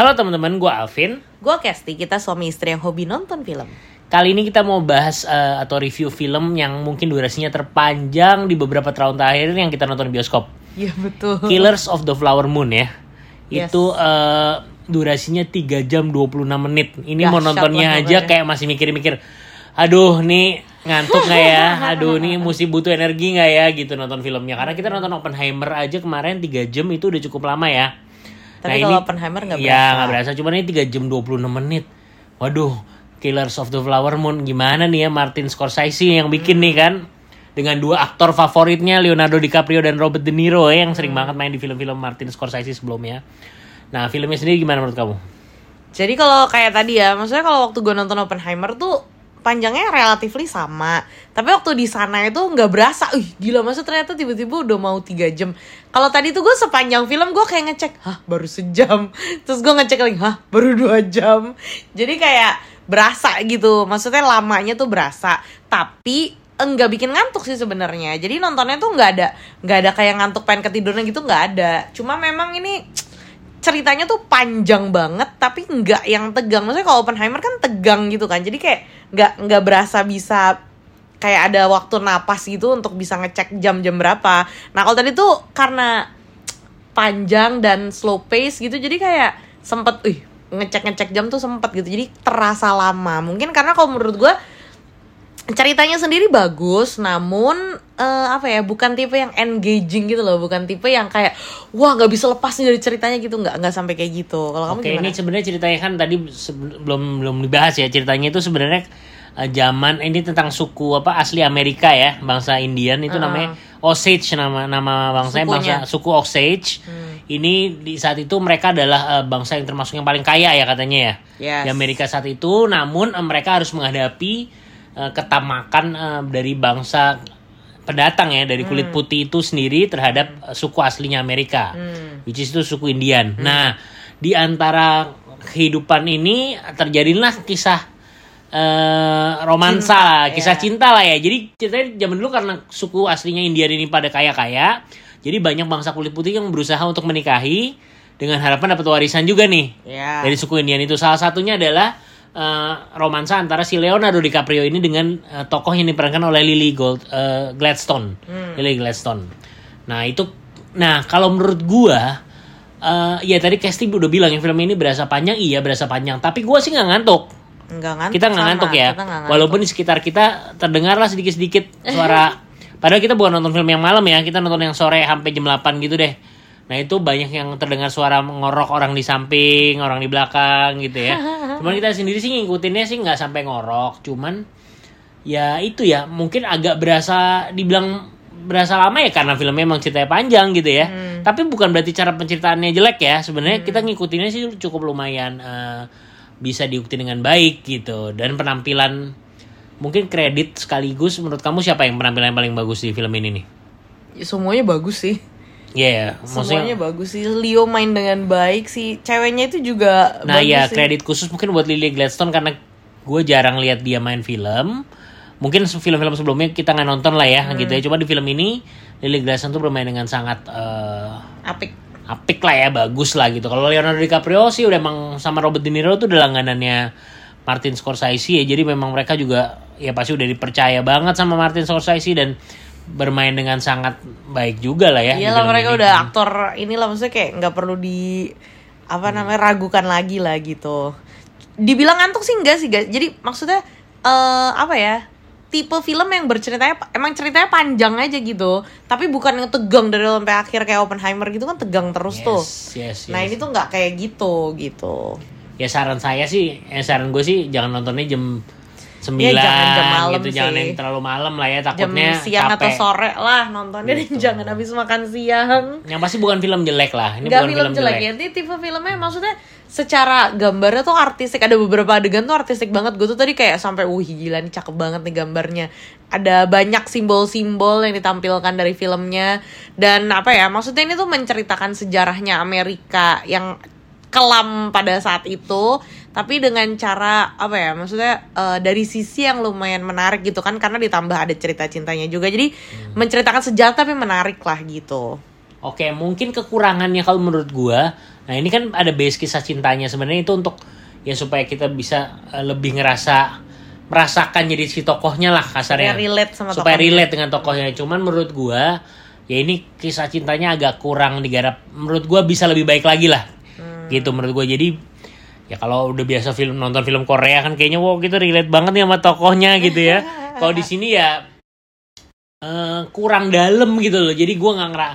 Halo teman-teman, gue Alvin. Gue Kesti, kita suami istri yang hobi nonton film. Kali ini kita mau bahas eh, atau review film yang mungkin durasinya terpanjang di beberapa tahun terakhir yang kita nonton di bioskop. Iya betul. Killers of the Flower Moon ya. Yes. Itu eh, durasinya 3 jam 26 menit. Ini mau Dahsyat nontonnya aja kayak masih mikir-mikir. Aduh, nih ngantuk nggak ya? Aduh, nih mesti butuh energi nggak ya gitu nonton filmnya. Karena kita nonton Oppenheimer aja kemarin 3 jam itu udah cukup lama ya. Tapi kalau Oppenheimer nggak Iya, berasa. nggak berasa. Cuman ini 3 jam 26 menit. Waduh, Killers of the Flower Moon gimana nih ya Martin Scorsese yang bikin nih kan? Dengan dua aktor favoritnya Leonardo DiCaprio dan Robert De Niro ya, yang sering banget main di film-film Martin Scorsese sebelumnya. Nah, filmnya sendiri gimana menurut kamu? Jadi kalau kayak tadi ya, maksudnya kalau waktu gue nonton Oppenheimer tuh panjangnya relatifly sama. Tapi waktu di sana itu nggak berasa. Ih, gila masa ternyata tiba-tiba udah mau tiga jam. Kalau tadi tuh gue sepanjang film gue kayak ngecek, hah baru sejam. Terus gue ngecek lagi, hah baru dua jam. Jadi kayak berasa gitu. Maksudnya lamanya tuh berasa. Tapi enggak bikin ngantuk sih sebenarnya. Jadi nontonnya tuh nggak ada nggak ada kayak ngantuk pengen ketiduran gitu nggak ada. Cuma memang ini ceritanya tuh panjang banget tapi nggak yang tegang maksudnya kalau Oppenheimer kan tegang gitu kan jadi kayak nggak nggak berasa bisa kayak ada waktu napas gitu untuk bisa ngecek jam-jam berapa. Nah kalau tadi tuh karena panjang dan slow pace gitu jadi kayak sempet ih ngecek ngecek jam tuh sempet gitu. Jadi terasa lama. Mungkin karena kalau menurut gue ceritanya sendiri bagus namun eh, apa ya bukan tipe yang engaging gitu loh bukan tipe yang kayak wah nggak bisa lepas nih dari ceritanya gitu nggak nggak sampai kayak gitu kalau kamu Oke, gimana ini sebenarnya ceritanya kan tadi belum belum dibahas ya. Ceritanya itu sebenarnya eh, zaman ini tentang suku apa asli Amerika ya, bangsa Indian itu Uh-uh. namanya Osage nama nama bangsa Sukunya. suku Osage. Ini di saat itu mereka adalah eh, bangsa yang termasuk yang paling kaya ya katanya ya. Yes. Di Amerika saat itu, namun eh, mereka harus menghadapi ketamakan eh, dari bangsa pendatang ya dari kulit putih itu sendiri terhadap eh, suku aslinya Amerika, which is itu suku Indian. Nah, di antara kehidupan ini terjadilah kisah eh, romansa, Cinta, lah, kisah ya. cinta lah ya. Jadi ceritanya zaman dulu karena suku aslinya Indian ini pada kaya-kaya, jadi banyak bangsa kulit putih yang berusaha untuk menikahi dengan harapan dapat warisan juga nih ya dari suku Indian itu. Salah satunya adalah eh, romansa antara si Leonardo DiCaprio ini dengan eh, tokoh yang diperankan oleh Lily Gold eh, Gladstone, Lily Gladstone. Nah itu, nah kalau menurut gua, eh, ya tadi Kesti udah bilang yang film ini berasa panjang, iya berasa panjang. Tapi gua sih nggak ngantuk. nggak ngantuk Kita nggak ngantuk ya, ngantuk. walaupun di sekitar kita terdengarlah sedikit-sedikit suara. Padahal kita bukan nonton film yang malam ya, kita nonton yang sore sampai jam 8 gitu deh. Nah itu banyak yang terdengar suara ngorok orang di samping, orang di belakang gitu ya. Cuman kita sendiri sih ngikutinnya sih nggak sampai ngorok, cuman ya itu ya mungkin agak berasa dibilang berasa lama ya karena filmnya emang ceritanya panjang gitu ya. Tapi bukan berarti cara penceritaannya jelek ya. Sebenarnya kita ngikutinnya sih cukup lumayan eh, bisa diikuti dengan baik gitu dan penampilan mungkin kredit sekaligus menurut kamu siapa yang penampilan yang paling bagus di film ini nih? semuanya bagus sih Iya, ya, semuanya maksudnya bagus sih Leo main dengan baik sih ceweknya itu juga Nah bagus ya sih. kredit khusus mungkin buat Lily Gladstone karena gue jarang lihat dia main film. Mungkin film-film sebelumnya kita nggak nonton lah ya gitu ya. Cuma di film ini Lily Gladstone tuh bermain dengan sangat eh, apik apik lah ya, bagus lah gitu. Kalau Leonardo DiCaprio sih udah emang sama Robert De Niro tuh udah langganannya Martin Scorsese ya. Jadi memang mereka juga ya pasti udah dipercaya banget sama Martin Scorsese dan bermain dengan sangat baik juga lah ya. di Iya lah film mereka ini. udah aktor inilah maksudnya kayak nggak perlu di apa namanya ragukan lagi lah gitu. Dibilang ngantuk sih enggak sih guys. Jadi maksudnya eh apa ya? Tipe film yang berceritanya emang ceritanya panjang aja gitu, tapi bukan yang tegang dari sampai akhir kayak Oppenheimer gitu kan tegang terus Yes, tuh. yes, Nah yes. ini tuh nggak kayak gitu gitu. ya saran saya sih eh, saran gue sih jangan nontonnya jam 9 Ya, jangan jam malam gitu jangan sih. yang terlalu malam lah ya Jam takutnya siang capek. atau sore lah nontonnya dan Gitu. jangan habis makan siang. yang pasti bukan film jelek lah ini Nggak bukan film jelek ya, ini tipe filmnya maksudnya secara gambarnya tuh artistik ada beberapa adegan tuh artistik banget gue tuh tadi kayak sampai wih gila nih cakep banget nih gambarnya ada banyak simbol-simbol yang ditampilkan dari filmnya dan apa ya maksudnya ini tuh menceritakan sejarahnya Amerika yang kelam pada saat itu tapi dengan cara apa ya maksudnya eh, dari sisi yang lumayan menarik gitu kan karena ditambah ada cerita cintanya juga jadi menceritakan sejarah tapi menarik lah gitu Oke, mungkin kekurangannya kalau menurut gua, nah ini kan ada base kisah cintanya sebenarnya itu untuk ya supaya kita bisa eh, lebih ngerasa merasakan jadi si tokohnya lah kasarnya. Supaya relate sama Supaya tokohnya. relate dengan tokohnya. Cuman menurut gua ya ini kisah cintanya agak kurang digarap. Menurut gua bisa lebih baik lagi lah. Hmm. Gitu menurut gua. Jadi ya kalau udah biasa film nonton film Korea kan kayaknya wow kita relate banget nih sama tokohnya gitu ya. kalau di sini ya eh, kurang dalam gitu loh. Jadi gua nggak ngera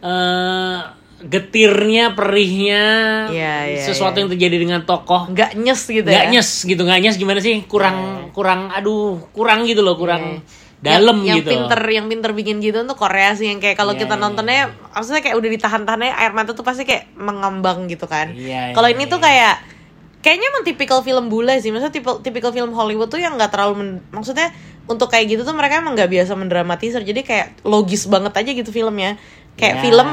eh, getirnya, perihnya, Iya, iya, sesuatu iya. yang terjadi dengan tokoh nggak nyes gitu nggak ya nyes gitu nggak nyes gimana sih kurang kurang aduh kurang gitu loh kurang dalam yang, gitu yang pinter yang pinter bikin gitu tuh Korea sih yang kayak kalau Iya, kita iya. nontonnya maksudnya kayak udah ditahan-tahannya air mata tuh pasti kayak mengambang gitu kan Iya, kalau iya, ini iya. tuh kayak kayaknya emang tipikal film bule sih. Maksudnya tipikal tipikal film Hollywood tuh yang nggak terlalu men- maksudnya untuk kayak gitu tuh mereka emang nggak biasa mendramatisir. Jadi kayak logis banget aja gitu filmnya. Kayak Ya. film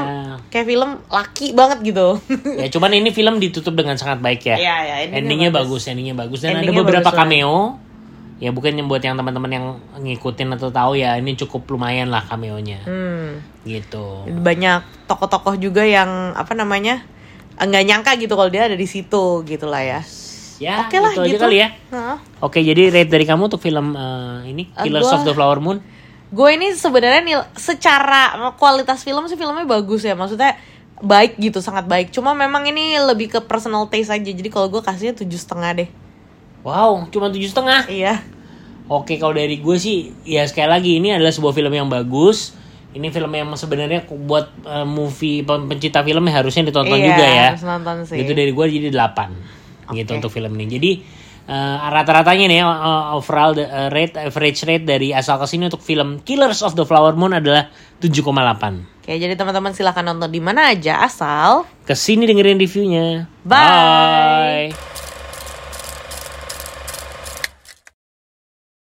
kayak film laki banget gitu. Ya cuman ini film ditutup dengan sangat baik ya. Iya, iya, endingnya endingnya bagus. bagus. endingnya bagus. Dan Endingnya ada beberapa bagus cameo. Ya bukan yang buat yang teman-teman yang ngikutin atau tahu ya ini cukup lumayan lah cameonya. Hmm. gitu. Banyak tokoh-tokoh juga yang apa namanya nggak nyangka gitu kalau dia ada di situ gitulah ya. Ya Oke lah gitu aja gitu. kali ya. Nah. oke jadi rate dari kamu untuk film eh, ini Ah, Killers gua- of the Flower Moon? Gue ini sebenarnya nil- secara kualitas film sih filmnya bagus ya. Maksudnya baik gitu sangat baik. Cuma memang ini lebih ke personal taste aja. Jadi kalau gue kasihnya tujuh setengah deh. Wow cuma tujuh setengah? Iya. Oke, kalau dari gue sih, ya sekali lagi ini adalah sebuah film yang bagus. Ini film yang sebenarnya buat eh, movie pen- pencinta filmnya harusnya ditonton Iya, juga ya. harus nonton sih. Itu dari gue jadi 8 gitu Oke. untuk film ini. Jadi eh, rata-ratanya nih eh, overall the, eh, rate average rate dari asal ke sini untuk film Killers of the Flower Moon adalah 7,8. Oke, jadi teman-teman silahkan nonton di mana aja asal Ke sini dengerin reviewnya. Bye. Bye.